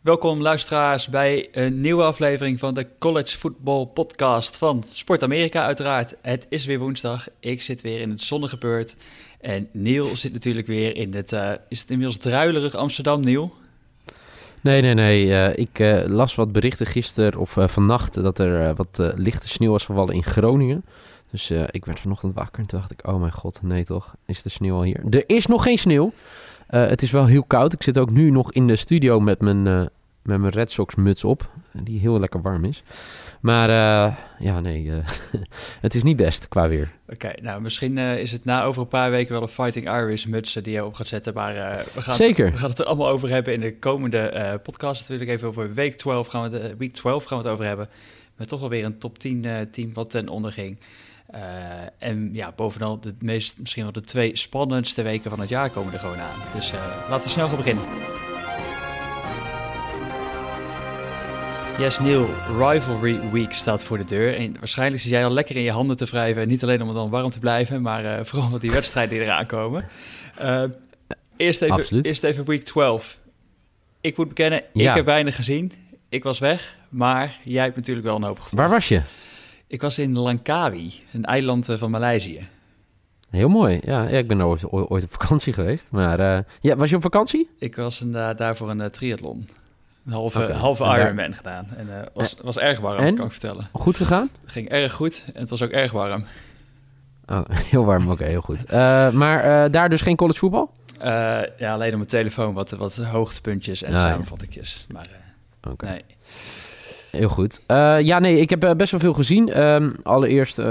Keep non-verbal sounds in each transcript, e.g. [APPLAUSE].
Welkom luisteraars bij een nieuwe aflevering van de College Football Podcast van Sport Amerika uiteraard. Het is weer woensdag, ik zit weer in het zonnige beurt en Neil zit natuurlijk weer in het, uh, is het inmiddels druilerig Amsterdam, Neil? Nee, nee, nee. Uh, ik uh, las wat berichten gisteren of vannacht dat er wat lichte sneeuw was gevallen in Groningen. Dus ik werd vanochtend wakker en toen dacht ik, oh mijn god, nee toch, is de sneeuw al hier? Er is nog geen sneeuw. Uh, het is wel heel koud. Ik zit ook nu nog in de studio met mijn, uh, met mijn Red Sox muts op. Die heel lekker warm is. Maar ja, nee, [LAUGHS] het is niet best qua weer. Oké, nou misschien is het na over een paar weken wel een Fighting Irish muts die je op gaat zetten. Maar we, gaan Zeker. Het, we gaan het er allemaal over hebben in de komende podcast. Natuurlijk even over week 12 gaan we, week 12 gaan we het over hebben. Met toch wel weer een top 10 team wat ten onder ging. Uh, en ja, bovenal de meest, misschien wel de twee spannendste weken van het jaar komen er gewoon aan. Dus uh, laten we snel gaan beginnen. Yes, Neil, Rivalry Week staat voor de deur. En waarschijnlijk zit jij al lekker in je handen te wrijven. Niet alleen om het dan warm te blijven, maar uh, vooral met die wedstrijden die eraan komen. eerst, even, eerst even Week 12. Ik moet bekennen, ja. ik heb weinig gezien. Ik was weg, maar jij hebt natuurlijk wel een hoop gevoeld. Waar was je? Ik was in Langkawi, een eiland van Maleisië. Heel mooi. Ja, ja ik ben ooit, ooit op vakantie geweest. Maar uh, ja, was je op vakantie? Ik was daar voor een uh, triathlon. Een halve, okay. halve Ironman gedaan. En was, was erg warm, en? kan ik vertellen. Goed gegaan? Het ging erg goed en het was ook erg warm. Oh, [LAUGHS] heel warm, oké, okay, heel goed. maar daar dus geen college voetbal? ja, alleen op mijn telefoon wat, wat hoogtepuntjes en ah, samenvattingjes. Maar okay. nee. Heel goed. Uh, ja, nee, ik heb uh, best wel veel gezien. Um, allereerst uh,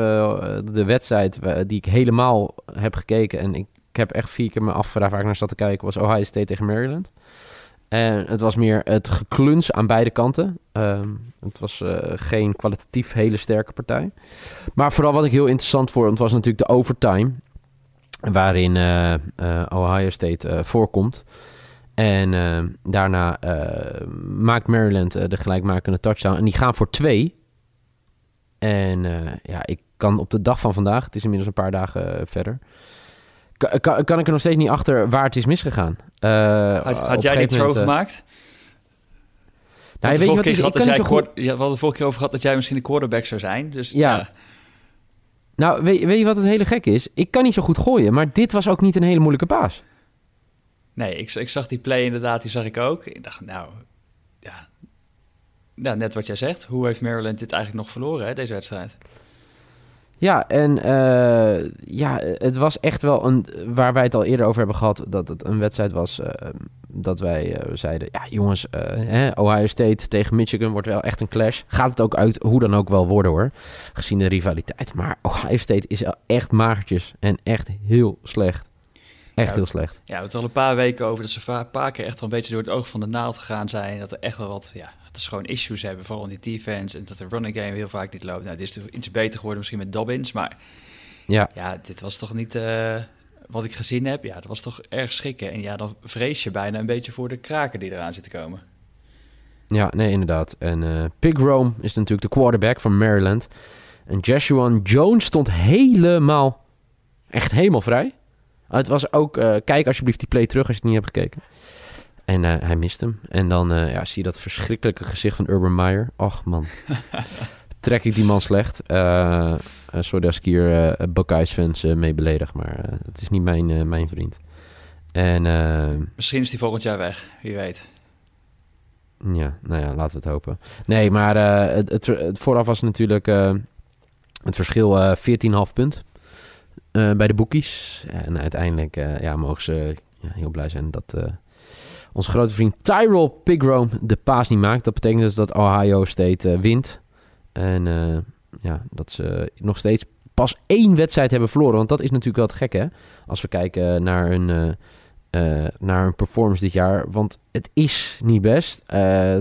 de wedstrijd die ik helemaal heb gekeken. En ik, heb echt vier keer me afgevraagd waar ik naar zat te kijken. Was Ohio State tegen Maryland. En het was meer het gekluns aan beide kanten. Um, het was geen kwalitatief hele sterke partij. Maar vooral wat ik heel interessant vond, was natuurlijk de overtime. Waarin Ohio State voorkomt. En uh, daarna uh, maakt Maryland uh, de gelijkmakende touchdown. En die gaan voor twee. En ja, ik kan op de dag van vandaag, het is inmiddels een paar dagen verder... Kan, kan, kan, ik er nog steeds niet achter waar het is misgegaan. had, had jij die throw gemaakt? Nou, weet je wat, is, ik kan jij goed... Je had de vorige keer over gehad dat jij misschien de quarterback zou zijn. Dus, ja. ja. Nou, weet, weet je wat het hele gek is? Ik kan niet zo goed gooien, maar dit was ook niet een hele moeilijke paas. Nee, ik, ik zag die play inderdaad, die zag ik ook. Ik dacht, nou, ja, nou, net wat jij zegt. Hoe heeft Maryland dit eigenlijk nog verloren, hè, deze wedstrijd? Ja, en uh, ja, het was echt wel een, waar wij het al eerder over hebben gehad, dat het een wedstrijd was uh, dat wij uh, zeiden, ja jongens, Ohio State tegen Michigan wordt wel echt een clash. Gaat het ook uit, hoe dan ook wel worden hoor, gezien de rivaliteit. Maar Ohio State is echt magertjes en echt heel slecht. Echt heel slecht. Ja, we hebben het al een paar weken over dat ze een paar keer echt wel een beetje door het oog van de naald gegaan zijn. Dat er echt wel wat, ja, dat ze gewoon issues hebben, vooral in die defense. En dat de running game heel vaak niet loopt. Nou, dit is iets beter geworden misschien met Dobbins, maar ja, ja dit was toch niet uh, wat ik gezien heb. Ja, dat was toch erg schrikken. En ja, dan vrees je bijna een beetje voor de kraken die eraan zitten komen. Ja, nee, inderdaad. En uh, Pig Rome is natuurlijk de quarterback van Maryland. En Joshua Jones stond helemaal, echt helemaal vrij. Het was ook, uh, kijk alsjeblieft die play terug als je het niet hebt gekeken. En uh, hij mist hem. En dan uh, ja, zie je dat verschrikkelijke gezicht van Urban Meyer. Och man, [LAUGHS] trek ik die man slecht. sorry als ik hier Buckeyes fans mee beledig, maar het is niet mijn, mijn vriend. En, Misschien is hij volgend jaar weg, wie weet. Ja, nou ja, laten we het hopen. Nee, maar het, het, het, vooraf was natuurlijk het verschil 14,5 punt. Uh, bij de boekies. En uiteindelijk uh, ja, mogen ze ja, heel blij zijn dat uh, onze grote vriend Tyrell Pigrome de paas niet maakt. Dat betekent dus dat Ohio State wint. En ja, dat ze nog steeds pas één wedstrijd hebben verloren. Want dat is natuurlijk wel het gekke, hè? Als we kijken naar hun, naar hun performance dit jaar. Want het is niet best.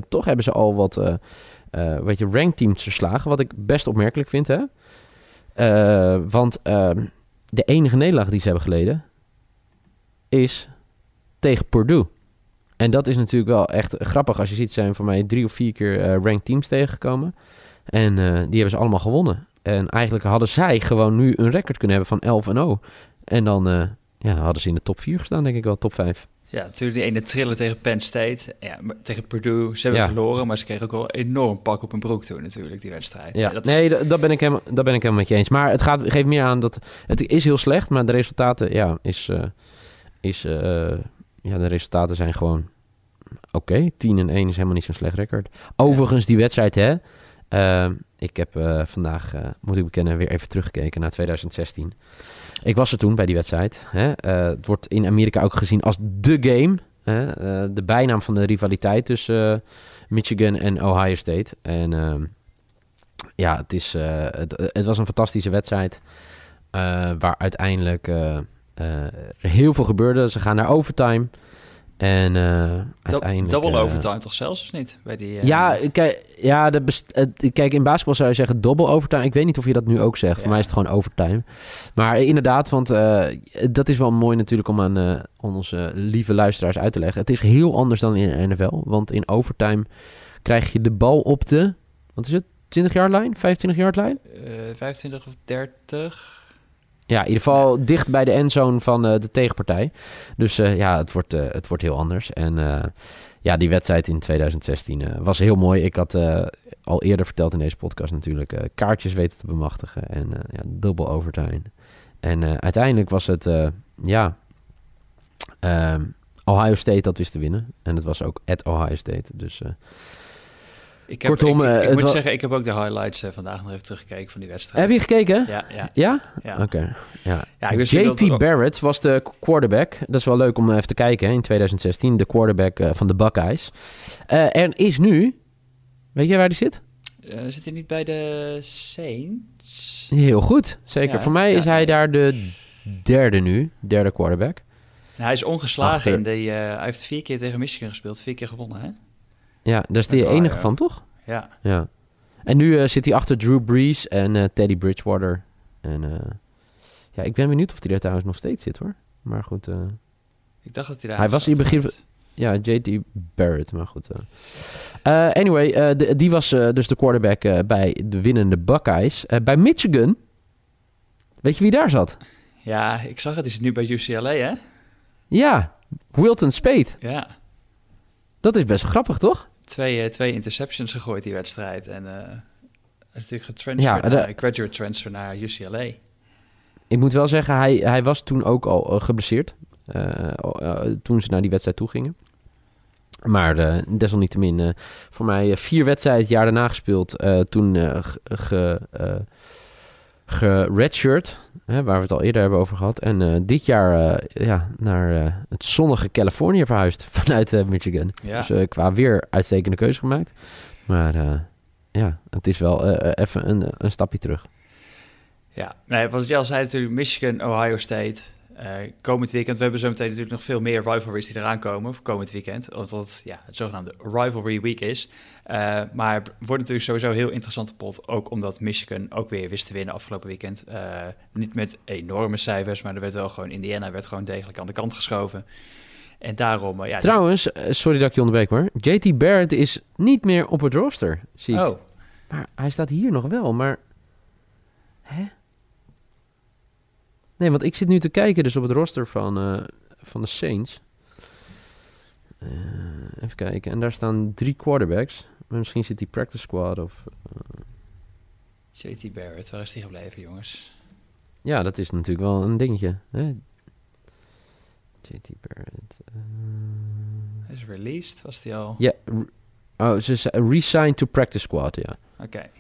toch hebben ze al wat, weet je, ranked teams verslagen. Wat ik best opmerkelijk vind, hè? want ehm, de enige nederlaag die ze hebben geleden is tegen Purdue. En dat is natuurlijk wel echt grappig. Als je ziet, zijn voor mij drie of vier keer uh, ranked teams tegengekomen. En uh, die hebben ze allemaal gewonnen. En eigenlijk hadden zij gewoon nu een record kunnen hebben van 11 en 0. En dan uh, ja, hadden ze in de top 4 gestaan, denk ik wel, top 5. Ja, natuurlijk die ene trillen tegen Penn State. Ja, tegen Purdue. Ze hebben verloren, maar ze kregen ook wel enorm pak op hun broek toen natuurlijk, die wedstrijd. Ja, dat nee, dat ben, ik helemaal, dat ben ik helemaal met je eens. Maar het gaat, geeft meer aan dat het is heel slecht, maar de resultaten, ja, is, uh, is, uh, ja, de resultaten zijn gewoon oké. 10 en 1 is helemaal niet zo'n slecht record. Overigens, die wedstrijd, hè. Uh, ik heb vandaag, moet ik bekennen, weer even teruggekeken naar 2016. Ik was er toen bij die wedstrijd. Hè. Uh, het wordt in Amerika ook gezien als de game. Hè. Uh, de bijnaam van de rivaliteit tussen uh, Michigan en Ohio State. En ehm, ja, het, is, het, was een fantastische wedstrijd. waar uiteindelijk heel veel gebeurde. Ze gaan naar overtime. En uh, uiteindelijk... Double uh, overtime toch zelfs, of niet? Bij die, uh... Ja, kijk, ja de kijk, in basketbal zou je zeggen double overtime. Ik weet niet of je dat nu ook zegt. Ja. Voor mij is het gewoon overtime. Maar inderdaad, want dat is wel mooi natuurlijk om aan onze lieve luisteraars uit te leggen. Het is heel anders dan in de NFL. Want in overtime krijg je de bal op de... Wat is het? 20 yard lijn? 25 yard lijn? 25 of 30... Ja, in ieder geval dicht bij de endzone van uh, de tegenpartij. Dus uh, ja, het wordt, uh, het wordt heel anders. En ja, die wedstrijd in 2016 was heel mooi. Ik had al eerder verteld in deze podcast natuurlijk kaartjes weten te bemachtigen. En ja, dubbel overtime. En uiteindelijk was het, ja, ehm, Ohio State dat wist te winnen. En het was ook at Ohio State. Dus ik heb, Kortom, ik, ik, ik moet zeggen, ik heb ook de highlights uh, vandaag nog even teruggekeken van die wedstrijd. Heb je gekeken? Ja. Ja? Ja? ja. Oké. Okay. Ja. ja JT Barrett was de quarterback. Dat is wel leuk om even te kijken hè, in 2016. De quarterback uh, van de Buckeyes. Uh, er is nu... Weet je waar die zit? zit hij niet bij de Saints? Heel goed. Zeker. Voor mij is hij daar de derde nu. Derde quarterback. Nou, hij is ongeslagen Achter... in de... hij heeft vier keer tegen Michigan gespeeld. Vier keer gewonnen, hè? Ja, daar is de enige van, toch? Ja. ja. En nu uh, zit hij achter Drew Brees en uh, Teddy Bridgewater. En uh, ja, ik ben benieuwd of hij daar trouwens nog steeds zit, hoor. Maar goed. ik dacht dat hij daar Hij was in het begin... Ja, J.T. Barrett, maar goed. anyway, de, die was dus de quarterback bij de winnende Buckeyes. bij Michigan, weet je wie daar zat? Ja, ik zag het. Is nu bij UCLA, hè? Ja, Wilton Spade. Ja. Dat is best grappig, toch? Twee, uh, twee interceptions gegooid die wedstrijd. En uh, natuurlijk getransferd ja, naar, graduate transfer naar UCLA. Ik moet wel zeggen, hij, hij was toen ook al uh, geblesseerd. toen ze naar die wedstrijd toe gingen. Maar desalniettemin, voor mij vier wedstrijden het jaar daarna gespeeld. toen ge, geredshirt, hè, waar we het al eerder hebben over gehad. En uh, dit jaar uh, ja, naar uh, het zonnige Californië verhuisd [LAUGHS] vanuit Michigan. Ja. Dus qua weer uitstekende keuze gemaakt. Maar ja, het is wel even een, een stapje terug. Ja, nee, wat jij al zei natuurlijk, Michigan, Ohio State... Uh, komend weekend, we hebben zo meteen natuurlijk nog veel meer rivalries die eraan komen voor komend weekend. Omdat het ja, het zogenaamde rivalry week is. Uh, maar het wordt natuurlijk sowieso een heel interessante pot. Ook omdat Michigan ook weer wist te winnen afgelopen weekend. Uh, niet met enorme cijfers, maar er werd wel gewoon Indiana werd gewoon degelijk aan de kant geschoven. En daarom, ja. Dus- Trouwens, sorry dat ik je onderbreek maar. JT Barrett is niet meer op het roster, zie ik. Oh. Maar hij staat hier nog wel, maar... Hè? Nee, want ik zit nu te kijken dus op het roster van, uh, van de Saints. Uh, even kijken. En daar staan drie quarterbacks. Maar misschien zit die practice squad of... Uh... Eh, JT Barrett, waar is die gebleven, jongens? Ja, dat is natuurlijk wel een dingetje. Hè? JT Barrett. Hij is released, was die al? Ja, oh, ze resigned to practice squad, ja. Oké.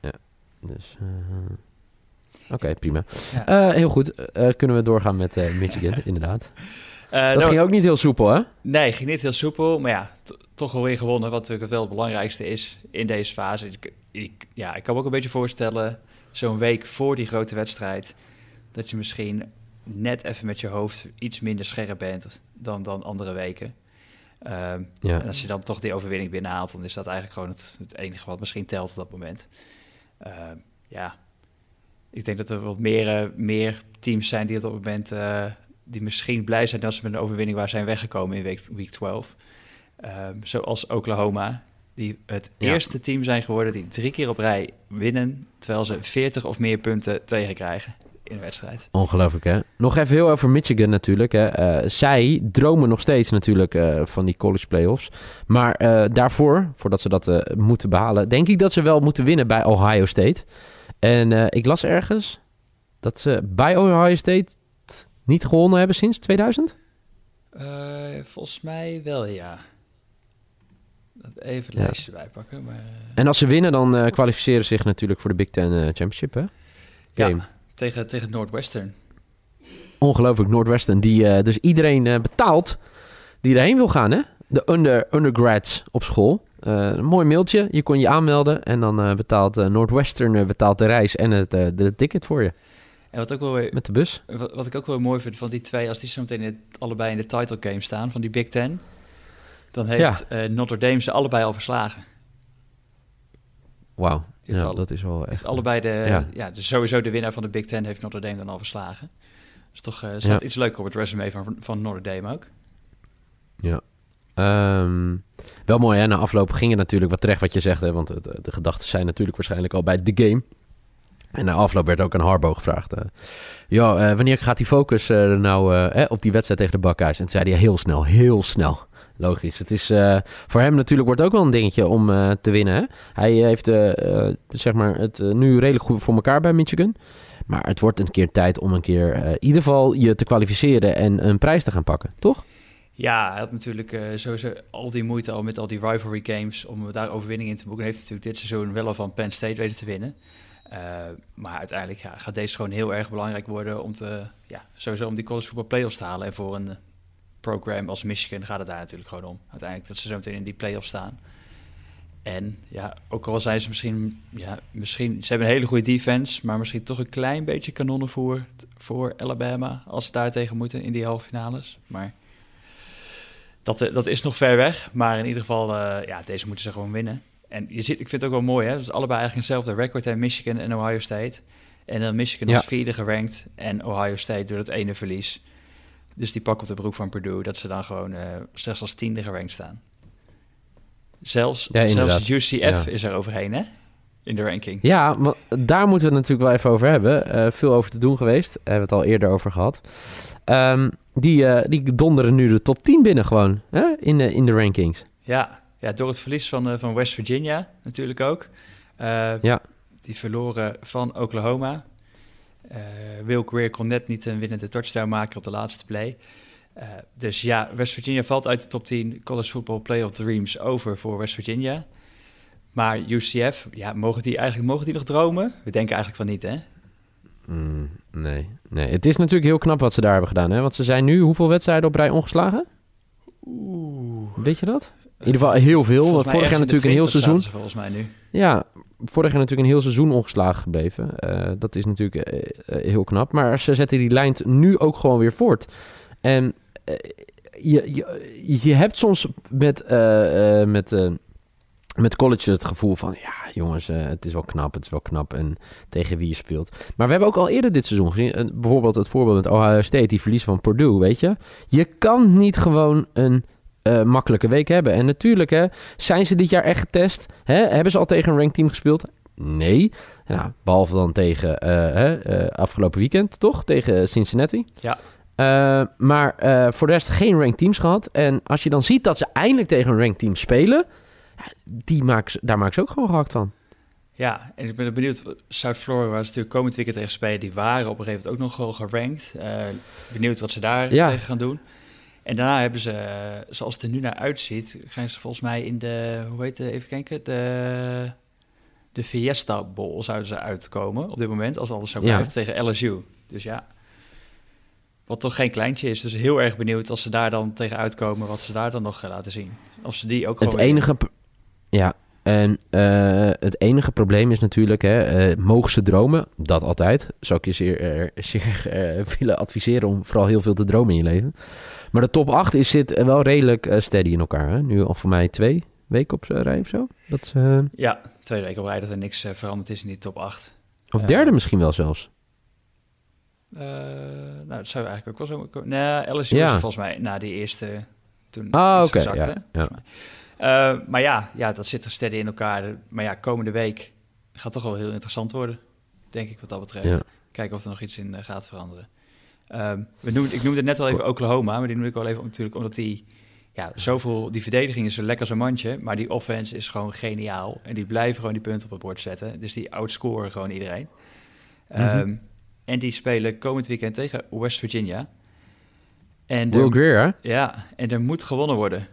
Ja, dus... Oké, prima. Uh, heel goed. Uh, kunnen we doorgaan met uh, Michigan, [LAUGHS] inderdaad. dat nou, ging ook niet heel soepel, hè? Nee, ging niet heel soepel. Maar ja, toch wel weer gewonnen. Wat natuurlijk wel het belangrijkste is in deze fase. Ik, ik, ja, ik kan me ook een beetje voorstellen, zo'n week voor die grote wedstrijd... dat je misschien net even met je hoofd iets minder scherp bent dan, dan andere weken. Um, ja. En als je dan toch die overwinning binnenhaalt... dan is dat eigenlijk gewoon het, het enige wat misschien telt op dat moment. Uh, ja, ik denk dat er wat meer, eh, meer teams zijn die op dat moment uh, die misschien blij zijn dat ze met een overwinning waar zijn weggekomen in week, week 12. Um, ehm, zoals Oklahoma, die het eerste team zijn geworden die drie keer op rij winnen, terwijl ze 40 of meer punten tegen krijgen in de wedstrijd. Ongelooflijk, hè? Nog even heel over Michigan natuurlijk. Hè. Eh, zij dromen nog steeds natuurlijk eh, van die college playoffs. Maar eh, daarvoor, voordat ze dat moeten behalen... denk ik dat ze wel moeten winnen bij Ohio State. En ik las ergens dat ze bij Ohio State niet gewonnen hebben sinds 2000? volgens mij wel, ja. Even het ja. lijstje bijpakken. Maar... En als ze winnen, dan kwalificeren ze zich natuurlijk voor de Big Ten Championship, hè? Game. Ja, tegen, tegen Northwestern. Ongelooflijk, Northwestern. Die dus iedereen betaalt die erheen wil gaan, hè? De under, undergrads op school. Uh, een mooi mailtje, je kon je aanmelden en dan betaalt Northwestern betaalt de reis en het de ticket voor je. En wat ook wel met de bus. Wat, wat, ik ook wel mooi vind van die twee, als die zo meteen in allebei in de title game staan van die Big Ten, dan heeft ja. Notre Dame ze allebei al verslagen. Wauw, ja, dat is wel echt... Allebei de, ja. ja dus sowieso de winnaar van de Big Ten heeft Notre Dame dan al verslagen. Dus toch uh, staat iets leuker op het resume van, van Notre Dame ook. Um, wel mooi, hè? Na afloop ging het natuurlijk wat terecht wat je zegt, hè? Want de, gedachten zijn natuurlijk waarschijnlijk al bij de game. En na afloop werd ook een Harbo gevraagd. Ja, uh, wanneer gaat die focus nou op die wedstrijd tegen de Buckeyes? En toen zei hij heel snel, heel snel. Logisch. Het is voor hem natuurlijk wordt ook wel een dingetje om te winnen. Hè? Hij heeft zeg maar het nu redelijk goed voor elkaar bij Michigan. Maar het wordt een keer tijd om een keer in ieder geval je te kwalificeren en een prijs te gaan pakken, toch? Ja, hij had natuurlijk sowieso al die moeite al met al die rivalry games om daar overwinning in te boeken. Heeft natuurlijk dit seizoen wel al van Penn State weten te winnen. maar uiteindelijk ja, gaat deze gewoon heel erg belangrijk worden om te, ja, sowieso om die college football playoffs te halen en voor een program als Michigan gaat het daar natuurlijk gewoon om. Uiteindelijk dat ze zo meteen in die play-off staan. En ja, ook al zijn ze misschien, ja, misschien, ze hebben een hele goede defense, maar misschien toch een klein beetje kanonnenvoer voor Alabama als ze daar tegen moeten in die halve finales. Maar dat, eh, dat is nog ver weg. Maar in ieder geval, uh, ja, deze moeten ze gewoon winnen. En je ziet, ik vind het ook wel mooi, hè? Dus allebei eigenlijk eenzelfde record hebben, Michigan en Ohio State. En dan Michigan ja. als vierde gerankt en Ohio State door het ene verlies. Dus die pakken op de broek van Purdue, dat ze dan gewoon uh, slechts als tiende gerankt staan. Zelfs, ja, zelfs UCF is er overheen, hè? In de ranking. Ja, maar daar moeten we het natuurlijk wel even over hebben. Uh, veel over te doen geweest. Hebben we het al eerder over gehad. Um, die, uh, die donderen nu de top 10 binnen gewoon, hè? In, de, in de rankings. Ja, ja door het verlies van, van West Virginia natuurlijk ook. ja. Die verloren van Oklahoma. Uh, Will Greer kon net niet een winnende touchdown maken op de laatste play. Uh, dus ja, West Virginia valt uit de top 10 college football playoff dreams over voor West Virginia. Maar UCF, ja, mogen die eigenlijk mogen die nog dromen? We denken eigenlijk van niet, hè? Mm, nee, nee. Het is natuurlijk heel knap wat ze daar hebben gedaan, hè? Want ze zijn nu hoeveel wedstrijden op rij ongeslagen? Oeh. Weet je dat? In ieder geval heel veel. Vorig jaar natuurlijk een heel seizoen. Volgens mij nu. Ja, vorig jaar natuurlijk een heel seizoen ongeslagen gebleven. Uh, dat is natuurlijk uh, heel knap. Maar ze zetten die lijn nu ook gewoon weer voort. En je, je, je hebt soms met, met, met college het gevoel van... ja, jongens, het is wel knap, het is wel knap. En tegen wie je speelt. Maar we hebben ook al eerder dit seizoen gezien... bijvoorbeeld het voorbeeld met Ohio State, die verlies van Purdue, weet je. Je kan niet gewoon een uh, makkelijke week hebben. En natuurlijk, hè, zijn ze dit jaar echt getest? Hè? Hebben ze al tegen een ranked team gespeeld? Nee. Nou, behalve dan tegen uh, afgelopen weekend, toch? Tegen Cincinnati. Ja. maar voor de rest geen ranked teams gehad. En als je dan ziet dat ze eindelijk tegen een ranked team spelen, die maakt, daar maken ze ook gewoon gehakt van. Ja, en ik ben benieuwd. South Florida was natuurlijk komend weekend tegen spelen. Die waren op een gegeven moment ook nog wel gerankt. benieuwd wat ze daar tegen gaan doen. En daarna hebben ze, zoals het er nu naar uitziet, gaan ze volgens mij in de, hoe heet het, even kijken, de, de Fiesta Bowl zouden ze uitkomen op dit moment, als alles zo blijft, tegen LSU. Dus ja, wat toch geen kleintje is. Dus heel erg benieuwd als ze daar dan tegen uitkomen, wat ze daar dan nog gaan laten zien. Of ze die ook gewoon... Het enige... Ja, en uh, het enige probleem is natuurlijk, hè, uh, mogen ze dromen? Dat altijd. Zou ik je zeer, uh, zeer willen adviseren om vooral heel veel te dromen in je leven. Maar de top 8 is, zit wel redelijk steady in elkaar. Hè? Nu al voor mij twee weken op rij of zo. Dat. Ja, twee weken op rij dat er niks veranderd is in die top 8. Of derde misschien wel zelfs. nou, dat zou eigenlijk ook wel zo kunnen. Nee, LSU ja. volgens mij na die eerste toen ah, oké. Okay, ja, ja. Maar ja, ja, dat zit er steady in elkaar. Maar ja, komende week gaat toch wel heel interessant worden. Denk ik wat dat betreft. Ja. Kijken of er nog iets in gaat veranderen. Um, we noemden, ik noemde net al even Oklahoma, maar die noem ik wel even natuurlijk omdat die ja, zoveel, die verdediging is zo lekker als een mandje, maar die offense is gewoon geniaal. En die blijven gewoon die punten op het bord zetten. Dus die outscoren gewoon iedereen. Mm en die spelen komend weekend tegen West Virginia. En Will Greer, Ja, en er moet gewonnen worden.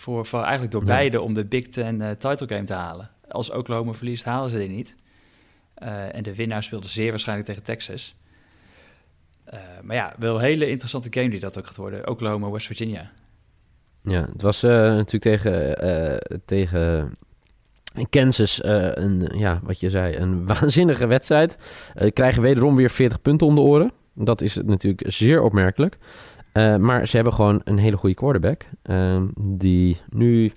Voor, voor eigenlijk door beide om de Big Ten uh, title game te halen. Als Oklahoma verliest, halen ze die niet. Uh, en de winnaar speelde zeer waarschijnlijk tegen Texas. Uh, maar ja, wel een hele interessante game die dat ook gaat worden. Oklahoma, West Virginia. Ja, het was natuurlijk tegen, tegen Kansas een, ja, wat je zei, een [LAUGHS] waanzinnige wedstrijd. krijgen wederom weer 40 punten om de oren. Dat is natuurlijk zeer opmerkelijk. Uh, maar ze hebben gewoon een hele goede quarterback. Uh, die nu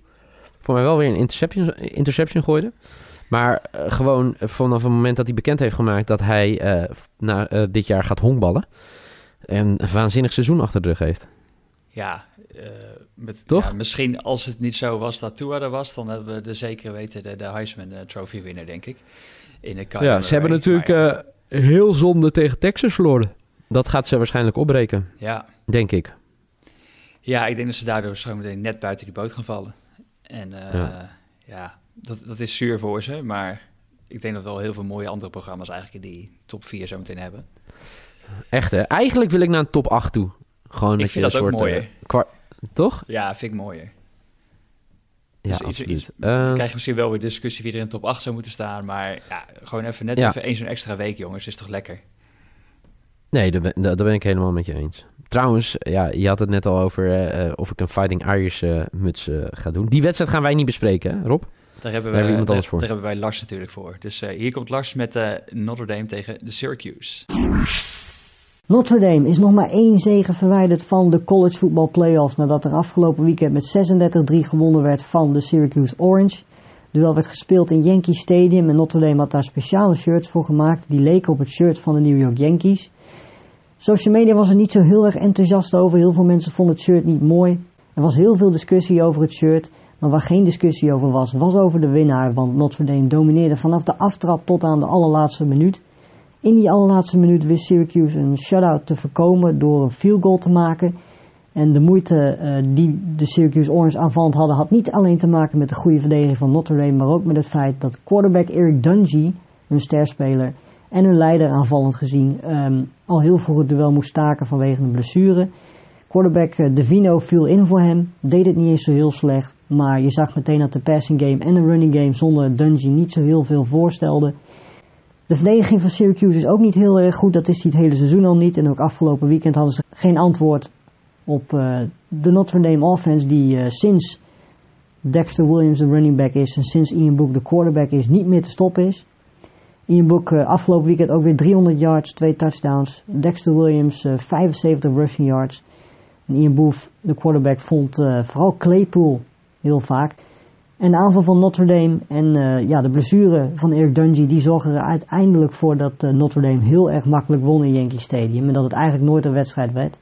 voor mij wel weer een interception, interception gooide. Maar uh, gewoon vanaf het moment dat hij bekend heeft gemaakt dat hij eh, na, dit jaar gaat honkballen. En een waanzinnig seizoen achter de rug heeft. Ja, met, Toch? Ja, misschien als het niet zo was dat Tua er was, dan hebben we de zeker weten de, de Heisman Trophy winner, denk ik. In de ja, ze hebben natuurlijk heel zonde tegen Texas verloren. Dat gaat ze waarschijnlijk opbreken. Ja. Denk ik. Ja, ik denk dat ze daardoor zo meteen net buiten die boot gaan vallen. En uh, ja, ja dat, dat is zuur voor ze. Maar ik denk dat we wel heel veel mooie andere programma's eigenlijk in die top 4 zo meteen hebben. Echt hè? Eigenlijk wil ik naar een top 8 toe. Gewoon ik dat vind je dat een soort, mooier. Uh, Toch? Ja, vind ik mooier. Ja, dus absoluut. Iets, uh, dan krijg je misschien wel weer discussie wie er in top 8 zou moeten staan. Maar ja, gewoon even net ja. even één zo'n extra week, jongens. Is toch lekker? Nee, daar ben, daar ben ik helemaal met je eens. Trouwens, ja, je had het net al over uh, of ik een Fighting Irish uh, muts uh, ga doen. Die wedstrijd gaan wij niet bespreken, hè, Rob? Daar hebben, we, iemand anders voor. daar hebben wij Lars natuurlijk voor. Dus hier komt Lars met Notre Dame tegen de Syracuse. Notre Dame is nog maar één zege verwijderd van de college football playoffs nadat er afgelopen weekend met 36-3 gewonnen werd van de Syracuse Orange. De duel werd gespeeld in Yankee Stadium en Notre Dame had daar speciale shirts voor gemaakt die leken op het shirt van de New York Yankees. Social media was er niet zo heel erg enthousiast over. Heel veel mensen vonden het shirt niet mooi. Er was heel veel discussie over het shirt. Maar waar geen discussie over was, was over de winnaar. Want Notre Dame domineerde vanaf de aftrap tot aan de allerlaatste minuut. In die allerlaatste minuut wist Syracuse een shutout te voorkomen door een field goal te maken. En de moeite uh, die de Syracuse Orange aanvallend hadden, had niet alleen te maken met de goede verdediging van Notre Dame, maar ook met het feit dat quarterback Eric Dungy, hun sterspeler, en hun leider aanvallend gezien um, al heel vroeg het duel moest staken vanwege een blessure. Quarterback uh, Devino viel in voor hem, deed het niet eens zo heel slecht, maar je zag meteen dat de passing game en de running game zonder Dungy niet zo heel veel voorstelde. De verdediging van Syracuse is ook niet heel erg goed, dat is die het hele seizoen al niet. En ook afgelopen weekend hadden ze geen antwoord op uh, de Notre Dame offense die uh, sinds Dexter Williams de running back is en sinds Ian Book de quarterback is niet meer te stoppen is. Ian Book uh, afgelopen weekend ook weer 300 yards, twee touchdowns. Dexter Williams uh, 75 rushing yards. En Ian Booth, de quarterback, vond uh, vooral Claypool heel vaak. En de aanval van Notre Dame en ja, de blessure van Eric Dungy, die zorgen er uiteindelijk voor dat Notre Dame heel erg makkelijk won in Yankee Stadium. En dat het eigenlijk nooit een wedstrijd werd.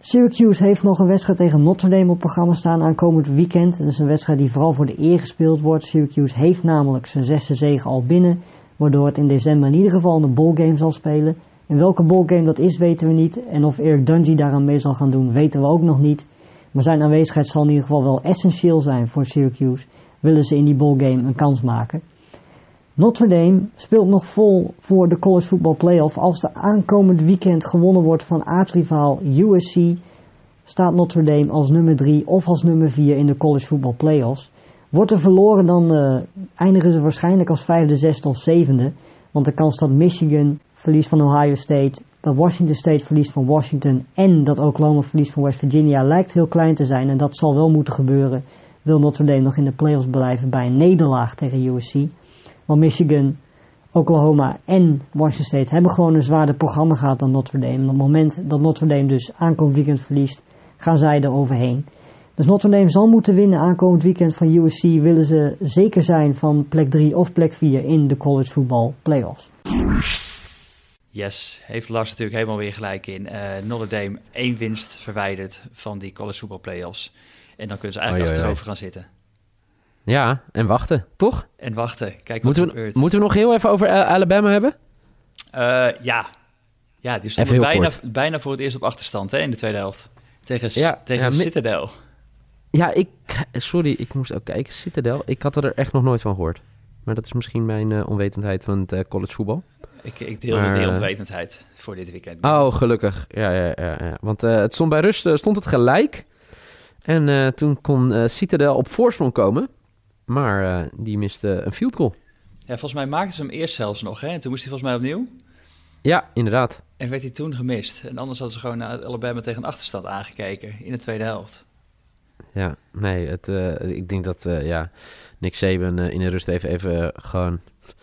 Syracuse heeft nog een wedstrijd tegen Notre Dame op programma staan aankomend weekend. Dat is een wedstrijd die vooral voor de eer gespeeld wordt. Syracuse heeft namelijk zijn zesde zege al binnen waardoor het in december in ieder geval een ballgame zal spelen. In welke ballgame dat is weten we niet en of Eric Dungy daaraan mee zal gaan doen weten we ook nog niet. Maar zijn aanwezigheid zal in ieder geval wel essentieel zijn voor Syracuse, willen ze in die ballgame een kans maken. Notre Dame speelt nog vol voor de college football playoff. Als de aankomend weekend gewonnen wordt van aartsrivaal USC, staat Notre Dame als nummer 3 of als nummer 4 in de college football playoffs. Wordt er verloren, dan uh, eindigen ze waarschijnlijk als vijfde, zesde of zevende. Want de kans dat Michigan verliest van Ohio State, dat Washington State verliest van Washington en dat Oklahoma verliest van West Virginia lijkt heel klein te zijn. En dat zal wel moeten gebeuren. Wil Notre Dame nog in de playoffs blijven bij een nederlaag tegen USC. Want Michigan, Oklahoma en Washington State hebben gewoon een zwaarder programma gehad dan Notre Dame. En op het moment dat Notre Dame dus aankomend weekend verliest, gaan zij er overheen. Dus Notre Dame zal moeten winnen aankomend weekend van USC. Willen ze zeker zijn van plek 3 of plek 4 in de college football playoffs. Yes, heeft Lars natuurlijk helemaal weer gelijk in. Uh, Notre Dame één winst verwijderd van die college football playoffs. En dan kunnen ze eigenlijk oh, achterover gaan zitten. Ja, en wachten, toch? En wachten. Kijk wat moeten we, Moeten we nog heel even over Alabama hebben? Uh, ja, Ja, die stonden bijna, kort. bijna voor het eerst op achterstand hè, in de tweede helft. Tegen, Ja, tegen ja, mi- Citadel. Ja, ik, sorry, ik moest ook kijken. Citadel, ik had er echt nog nooit van gehoord. Maar dat is misschien mijn eh, onwetendheid van het eh, college voetbal. Ik, ik deel Maar, die eh, onwetendheid voor dit weekend. Oh, gelukkig. Ja, ja, ja. ja. Want eh, het stond bij rust eh, stond het gelijk. En eh, toen kon eh, Citadel op voorsprong komen. Maar eh, die miste een field goal. Ja, volgens mij maakten ze hem eerst zelfs nog. Hè? En toen moest hij volgens mij opnieuw. Ja, inderdaad. En werd hij toen gemist. En anders hadden ze gewoon naar Alabama tegen een achterstand aangekeken in de tweede helft. Ja, nee, het, eh, ik denk dat eh, ja, Nick Saban eh, in de rust even, even gewoon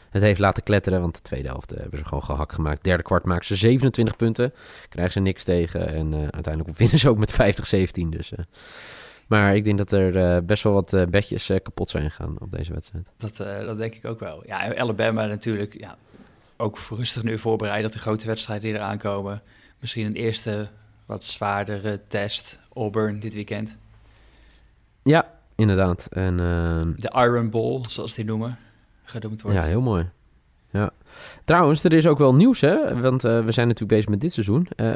het heeft laten kletteren. Want de tweede helft hebben ze gewoon gehakt gemaakt. Derde kwart maken ze 27 punten. Krijgen ze niks tegen. En uiteindelijk winnen ze ook met 50-17. Dus. Maar ik denk dat er best wel wat bedjes kapot zijn gegaan op deze wedstrijd. Dat, dat denk ik ook wel. Ja, Alabama natuurlijk ja, ook rustig nu voorbereid op de grote wedstrijden die eraan komen. Misschien een eerste wat zwaardere test. Auburn dit weekend. Ja, inderdaad. En ehm, De Iron Bowl, zoals die noemen, genoemd wordt. ja, heel mooi. Ja. Trouwens, er is ook wel nieuws, hè? Want eh, we zijn natuurlijk bezig met dit seizoen. Eh,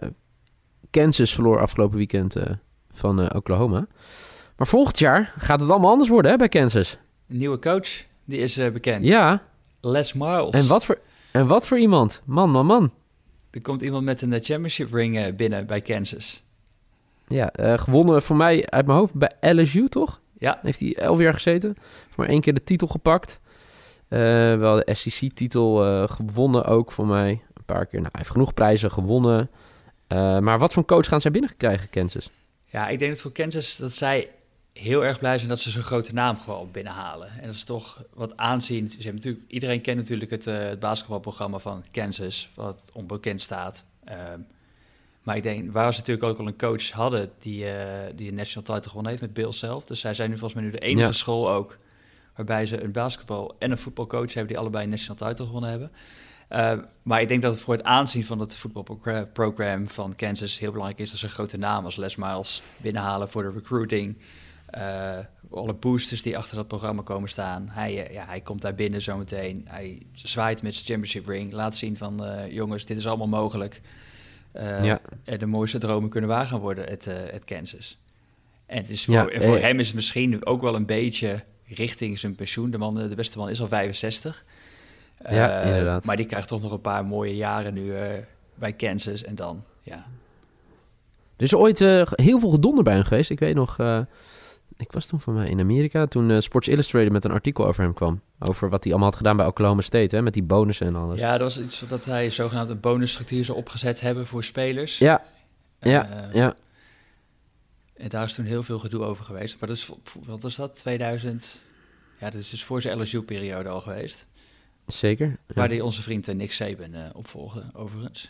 Kansas verloor afgelopen weekend eh, van Oklahoma. Maar volgend jaar gaat het allemaal anders worden, hè, bij Kansas. Een nieuwe coach, die is bekend. Ja, Les Miles. en wat, voor, en wat voor iemand? Man, man, man. Er komt iemand met een championship ring binnen bij Kansas. Ja, eh, gewonnen voor mij uit mijn hoofd bij LSU, toch? Ja, Heeft hij elf jaar gezeten. Heeft maar één keer de titel gepakt. Eh, wel de SEC-titel eh, gewonnen ook voor mij. Een paar keer. Nou, hij heeft genoeg prijzen gewonnen. Maar wat voor coach gaan zij binnenkrijgen, Kansas? Ja, ik denk dat voor Kansas dat zij heel erg blij zijn dat ze zo'n grote naam gewoon binnenhalen. En dat is toch wat aanzien. Ze hebben natuurlijk, iedereen kent natuurlijk het, het basketbalprogramma van Kansas, wat onbekend staat. Ehm, maar ik denk, waar ze natuurlijk ook al een coach hadden die, eh, die een national title gewonnen heeft met Bill zelf. Dus zij zijn nu volgens mij nu de enige Ja. school ook waarbij ze een basketbal en een voetbalcoach hebben die allebei een national title gewonnen hebben. Uh, maar ik denk dat het voor het aanzien van het voetbalprogram van Kansas heel belangrijk is dat ze een grote naam als Les Miles binnenhalen voor de recruiting. Uh, alle boosters die achter dat programma komen staan. Hij, ja, hij komt daar binnen zometeen. Hij zwaait met zijn championship ring. Laat zien van uh, jongens, dit is allemaal mogelijk. Ja. En de mooiste dromen kunnen waar gaan worden, het, het Kansas. En het is voor, ja, voor hem is het misschien ook wel een beetje richting zijn pensioen. De, man, de beste man is al 65. Ja, inderdaad. Maar die krijgt toch nog een paar mooie jaren nu bij Kansas. En dan, ja. Er is ooit uh, heel veel gedonder bij hem geweest. Ik weet nog, uh, ik was toen van mij in Amerika, toen uh, Sports Illustrated met een artikel over hem kwam. Over wat hij allemaal had gedaan bij Oklahoma State, hè, met die bonussen en alles. Ja, dat was iets dat hij zogenaamd een bonusstructuur zou opgezet hebben voor spelers. Ja, ja, ja. En daar is toen heel veel gedoe over geweest. Maar dat is, wat was dat, 2000? Ja, dat is dus voor zijn LSU-periode al geweest. Zeker. Ja. Waar die onze vriend Nick Saban opvolgde, overigens.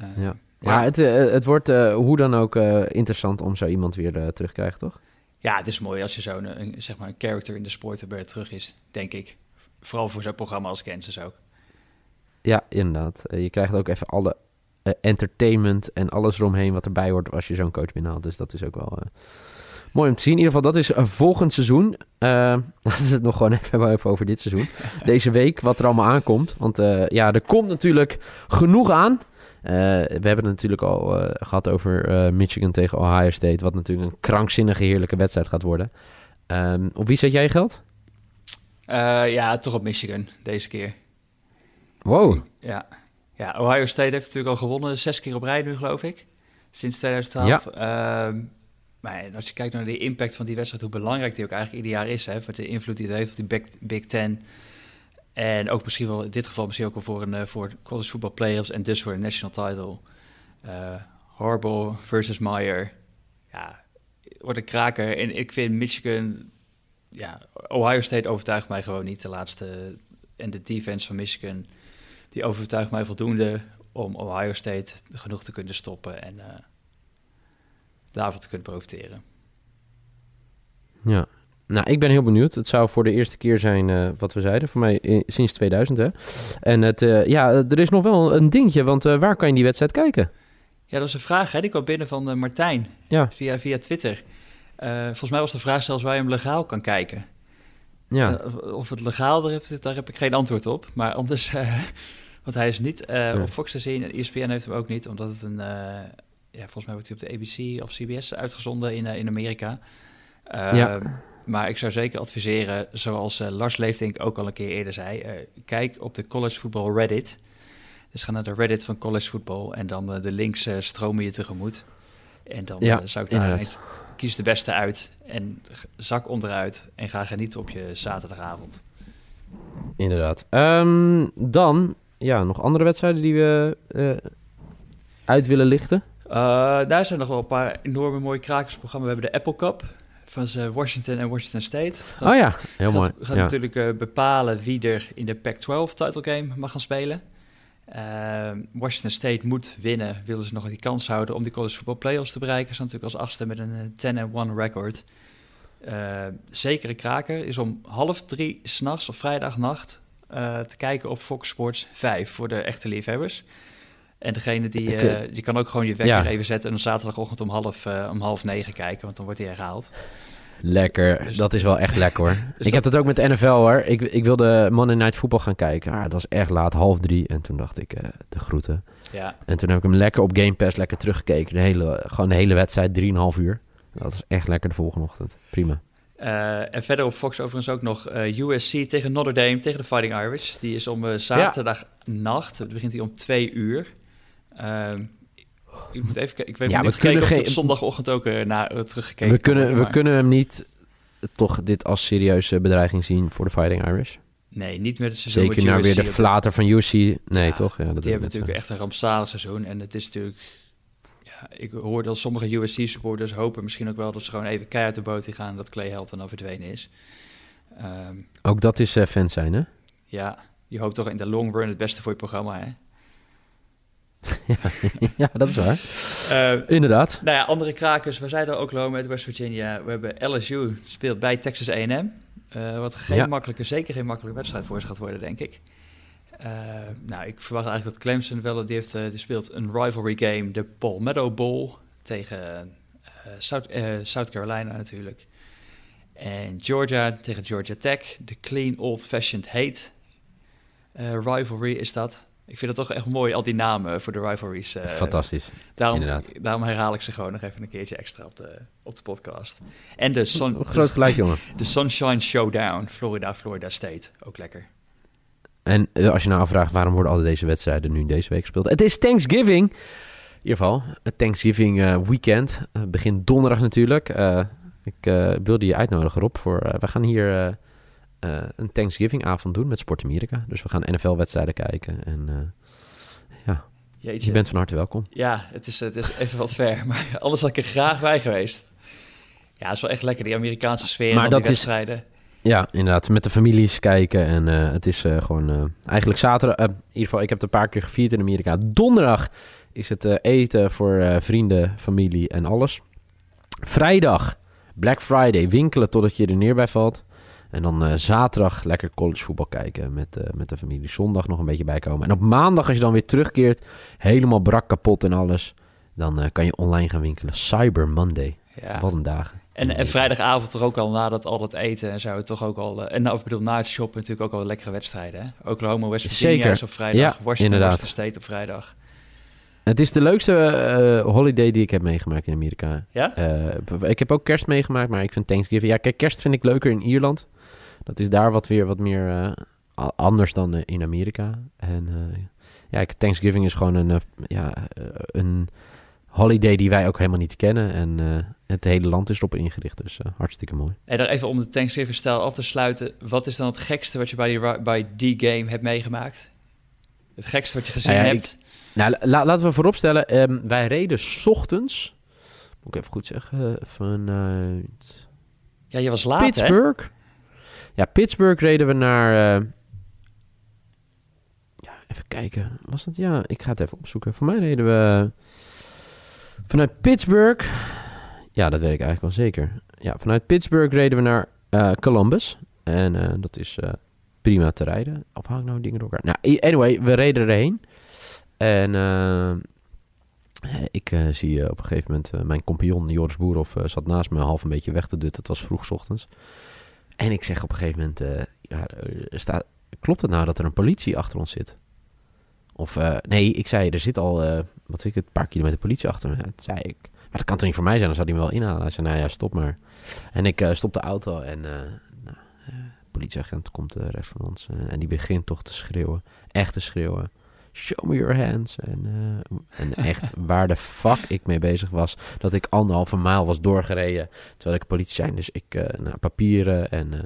Uh, ja. Ja, het, uh, het wordt uh, hoe dan ook uh, interessant om zo iemand weer terug te krijgen, toch? Ja, het is mooi als je zo'n zeg maar een character in de sport er terug is, denk ik. Vooral voor zo'n programma als Kansas ook. Ja, inderdaad. je krijgt ook even alle entertainment en alles eromheen wat erbij hoort als je zo'n coach binnenhaalt. Dus dat is ook wel mooi om te zien. In ieder geval, dat is volgend seizoen. [LAUGHS] laten we het nog gewoon even, even over dit seizoen. [LAUGHS] Deze week, wat er allemaal aankomt. Want ja, er komt natuurlijk genoeg aan. Uh, we hebben het natuurlijk al uh, gehad over uh, Michigan tegen Ohio State, wat natuurlijk een krankzinnige heerlijke wedstrijd gaat worden. Um, op wie zet jij je geld? ja, toch op Michigan deze keer. Wow. Ja. ja, Ohio State heeft natuurlijk al gewonnen, zes keer op rij nu geloof ik, sinds 2012. Ja. Um, maar als je kijkt naar de impact van die wedstrijd, hoe belangrijk die ook eigenlijk ieder jaar is, hè, voor de invloed die het heeft op die Big, Big Ten. En ook misschien wel in dit geval misschien ook wel voor een uh, voor college football playoffs en dus voor een national title. Uh, Harbaugh versus Meyer. Ja, wordt een kraker. En ik vind Michigan, ja, Ohio State overtuigt mij gewoon niet de laatste. En de defense van Michigan, die overtuigt mij voldoende om Ohio State genoeg te kunnen stoppen en uh, daarvan te kunnen profiteren. Ja, nou, ik ben heel benieuwd. Het zou voor de eerste keer zijn uh, wat we zeiden. Voor mij in, sinds 2000, hè. En het, uh, ja, er is nog wel een dingetje, want uh, waar kan je die wedstrijd kijken? Ja, dat is een vraag, hè. Die kwam binnen van Martijn ja. via, via Twitter. volgens mij was de vraag zelfs waar je hem legaal kan kijken. Ja. of het legaal, daar heb, daar heb ik geen antwoord op. Maar anders [LAUGHS] Want hij is niet eh, op Fox te zien. En ESPN heeft hem ook niet, omdat het een... eh, ja, volgens mij wordt hij op de ABC of CBS uitgezonden in, eh, in Amerika. Eh, Ja. Maar ik zou zeker adviseren, zoals eh, Lars Leeftink ook al een keer eerder zei... eh, kijk op de college football Reddit. Dus ga naar de Reddit van college football... en dan eh, de links stromen je tegemoet. En dan Ja, zou ik daar eens- kies de beste uit en zak onderuit... en ga genieten op je zaterdagavond. Inderdaad. Ehm, dan, ja, nog andere wedstrijden die we eh, uit willen lichten. Uh, daar zijn nog wel een paar enorme mooie krakersprogramma's. We hebben de Apple Cup van Washington en Washington State. Gaat, Oh ja, heel gaat, mooi. Gaat ja. natuurlijk eh, bepalen wie er in de Pac-12 title game mag gaan spelen. Uh, Washington State moet winnen, willen ze nog die kans houden om die college football playoffs te bereiken. Ze natuurlijk als achtste met een eh, 10-1 record. Uh, zekere kraker is om half drie s'nachts of vrijdagnacht uh, te kijken op Fox Sports 5 voor de echte liefhebbers. En degene die, Ik, uh, uh, die kan ook gewoon je wekker ja. even zetten en op zaterdagochtend om half, uh, om half negen kijken, want dan wordt hij herhaald. Lekker, Dus- dat is wel echt lekker hoor. [LAUGHS] Dus ik heb het ook met de NFL hoor. Ik, ik wilde Monday Night Football gaan kijken. Ah, dat was echt laat, half drie. En toen dacht ik, uh, de groeten. Ja. En toen heb ik hem lekker op Game Pass lekker teruggekeken. De hele, gewoon de hele wedstrijd, 3,5 uur. Dat was echt lekker de volgende ochtend. Prima. Uh, en verder op Fox overigens ook nog uh, USC tegen Notre Dame, tegen de Fighting Irish. Die is om uh, zaterdagnacht, ja. begint hij om twee uur. Ehm, ik moet even ik weet ja, niet gekeken of geen... zondagochtend ook uh, naar teruggekeken we kunnen, we kunnen hem niet toch dit als serieuze bedreiging zien voor de Fighting Irish. Nee, niet met het seizoen Zeker naar weer de flater van USC. Nee, ja, toch? Ja, dat die hebben natuurlijk echt een rampzalig seizoen. En het is natuurlijk... Ja, ik hoor dat sommige USC-supporters hopen misschien ook wel... dat ze gewoon even keihard de boot in gaan... dat Clay Helton dan verdwenen is. Um, ook dat is fan zijn, hè? Ja, je hoopt toch in de long run het beste voor je programma, hè? [LAUGHS] ja, dat is waar. Uh, Inderdaad. Nou ja, andere krakers. We zeiden Oklahoma met West Virginia. We hebben LSU speelt bij Texas A&M. Uh, wat geen ja. makkelijke, zeker geen makkelijke wedstrijd voor ze gaat worden, denk ik. Uh, nou, ik verwacht eigenlijk dat Clemson wel, die, heeft, die speelt een rivalry game, de Palmetto Bowl, tegen South, South, Carolina natuurlijk. En Georgia tegen Georgia Tech, de clean old-fashioned hate rivalry is dat. Ik vind het toch echt mooi, al die namen voor de rivalries. Uh, Fantastisch, daarom, inderdaad. Daarom herhaal ik ze gewoon nog even een keertje extra op de, op de podcast. En de, sun, Groot gelijk, jongen. [LAUGHS] de Sunshine Showdown, Florida, Florida State. Ook lekker. En uh, als je nou afvraagt waarom worden al deze wedstrijden nu deze week gespeeld. Het is Thanksgiving. In ieder geval, het Thanksgiving uh, weekend. begint donderdag natuurlijk. Uh, ik wilde je uitnodigen, Rob. Voor, we gaan hier uh, een Thanksgiving avond doen met Sport Amerika. Dus we gaan NFL-wedstrijden kijken. En uh, ja, Jeetje. je bent van harte welkom. Ja, het is, het is even wat ver. [LAUGHS] Maar anders had ik er graag bij geweest. Ja, het is wel echt lekker, die Amerikaanse sfeer maar dat die wedstrijden. Is, ja, inderdaad. Met de families kijken. En uh, het is gewoon eigenlijk zaterdag... in ieder geval, ik heb het een paar keer gevierd in Amerika. Donderdag is het eten voor vrienden, familie en alles. Vrijdag, Black Friday, winkelen totdat je er neer bij valt. En dan uh, zaterdag lekker collegevoetbal kijken met, uh, met de familie. Zondag nog een beetje bijkomen. En op maandag, als je dan weer terugkeert, helemaal brak kapot en alles. Dan uh, kan je online gaan winkelen. Cyber Monday. Ja. Wat een dagen. En, en vrijdagavond er ook al nadat al het eten en zo toch ook al... En nou, ik bedoel, na het shoppen natuurlijk ook al lekkere wedstrijden. Hè? Oklahoma, West Virginia Zeker. is op vrijdag. Ja, Washington, State op vrijdag. Het is de leukste uh, holiday die ik heb meegemaakt in Amerika. Ja? Uh, ik heb ook kerst meegemaakt, maar ik vind Thanksgiving... Ja, kijk, kerst vind ik leuker in Ierland. Dat is daar wat weer wat meer uh, anders dan uh, in Amerika. En uh, ja, Thanksgiving is gewoon een, ja, een holiday die wij ook helemaal niet kennen. En het hele land is erop ingericht, dus hartstikke mooi. En dan even om de Thanksgiving-stijl af te sluiten. Wat is dan het gekste wat je bij die, bij die game hebt meegemaakt? Het gekste wat je gezien nou ja, hebt? Ik, nou, la, laten we vooropstellen. Um, wij reden 's ochtends, moet ik even goed zeggen, vanuit... Ja, je was laat, Pittsburgh. Hè? Ja, Pittsburgh reden we naar. Uh, ja, even kijken. Was dat? Ja, ik ga het even opzoeken. Voor mij reden we. Vanuit Pittsburgh. Ja, dat weet ik eigenlijk wel zeker. Ja, vanuit Pittsburgh reden we naar uh, Columbus. En uh, dat is prima te rijden. Of hang nou dingen door elkaar? Nou, anyway, we reden erheen. En ik zie op een gegeven moment mijn compagnon Joris Boerhoff zat naast me half een beetje weg te dutten. Het was vroeg ochtends. En ik zeg op een gegeven moment, uh, ja, staat, klopt het nou dat er een politie achter ons zit? Of eh, nee, ik zei, er zit al, eh, wat ik, het, een paar kilometer politie achter me. Dat zei ik. Maar dat kan toch niet voor mij zijn, dan zou hij me wel inhalen. Hij zei, nou ja, stop maar. En ik eh, stop de auto en eh nou, eh, politieagent komt eh, rechts van ons. eh, en die begint toch te schreeuwen. Echt te schreeuwen. Show me your hands. En, eh, en echt [LAUGHS] waar de fuck ik mee bezig was. Dat ik anderhalve mijl was doorgereden. Terwijl ik politie zijn. Dus ik, nou, papieren en... eh,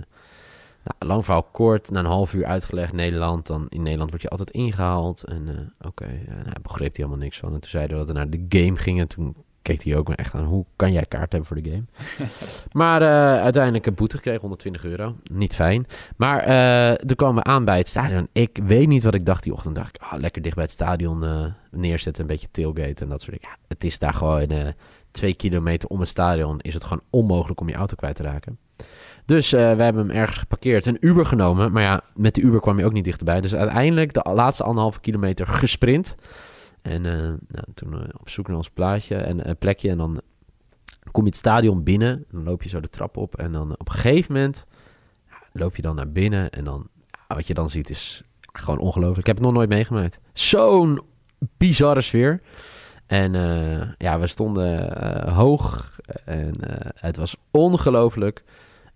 nou, lang verhaal kort, na een half uur uitgelegd Nederland. Dan in Nederland word je altijd ingehaald. En oké, ja, nou, begreep hij helemaal niks van. En toen zeiden we dat we naar de game gingen. Toen keek hij ook me echt aan, hoe kan jij kaart hebben voor de game? [LAUGHS] maar eh, uiteindelijk een boete gekregen, 120 euro. Niet fijn. Maar eh toen kwamen we aan bij het stadion. Ik weet niet wat ik dacht die ochtend. dacht ik, ah, lekker dicht bij het stadion eh, neerzetten. Een beetje tailgate en dat soort dingen. Ja, het is daar gewoon twee kilometer om het stadion. Is het gewoon onmogelijk om je auto kwijt te raken. Dus we hebben hem ergens geparkeerd. Een Uber genomen. Maar ja, met de Uber kwam je ook niet dichterbij. Dus uiteindelijk de laatste anderhalve kilometer gesprint. En eh, nou, toen eh, op zoek naar ons plaatje en eh, plekje. En dan kom je het stadion binnen. Dan loop je zo de trap op. En dan op een gegeven moment loop je dan naar binnen. En dan, wat je dan ziet is gewoon ongelooflijk. Ik heb het nog nooit meegemaakt. Zo'n bizarre sfeer. En ja, we stonden hoog. En het was ongelooflijk.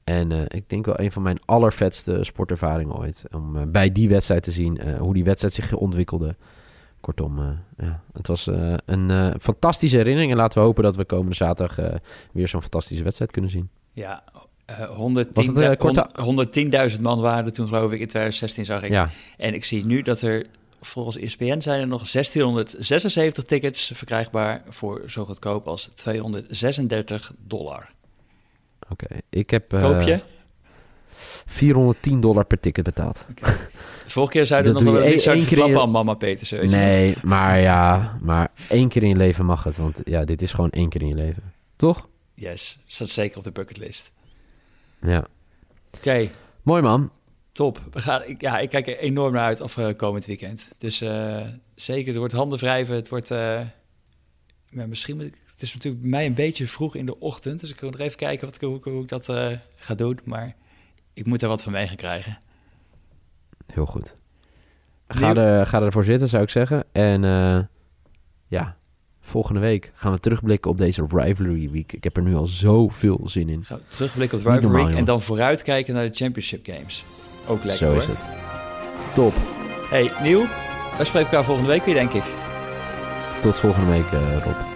En ik denk wel een van mijn allervetste sportervaringen ooit. Om bij die wedstrijd te zien hoe die wedstrijd zich ontwikkelde. Kortom, eh, ja, het was eh, een eh, fantastische herinnering. En laten we hopen dat we komende zaterdag weer zo'n fantastische wedstrijd kunnen zien. Ja, eh 110 Was het, eh, korte- 100 110.000 man waren er toen, geloof ik, in 2016 zag ik. Ja, En ik zie nu dat er, volgens ESPN zijn er nog 1676 tickets verkrijgbaar voor zo goedkoop als 236 dollar. oké. Ik heb Koop je? 410 dollar per ticket betaald. De vorige keer zeiden we nog wel iets uit keer in je- aan mama Petersen. je? Nee, maar ja, maar één keer in je leven mag het. Want ja, dit is gewoon één keer in je leven. Toch? Yes, staat zeker op de bucketlist. Ja. Oké, Mooi man. top. We gaan, ik, ja, ik kijk er enorm naar uit afkomend weekend. Dus eh, zeker, er wordt handen wrijven. Het wordt... eh, misschien. Het is natuurlijk bij mij een beetje vroeg in de ochtend. Dus ik wil nog even kijken wat, ik- hoe, ik- hoe ik dat eh, ga doen. Maar ik moet er wat van mee gaan krijgen. Heel goed. Ga, Nieuw- er, ga ervoor zitten, zou ik zeggen. En eh, ja, volgende week gaan we terugblikken op deze Rivalry Week. Ik heb er nu al zoveel zin in. Gaan we terugblikken op Niet Rivalry Week en dan vooruitkijken naar de Championship Games. Ook lekker Zo hoor. is het. Top. Hey, Nieuw, wij spreken elkaar volgende week weer, denk ik. Tot volgende week, eh, Rob.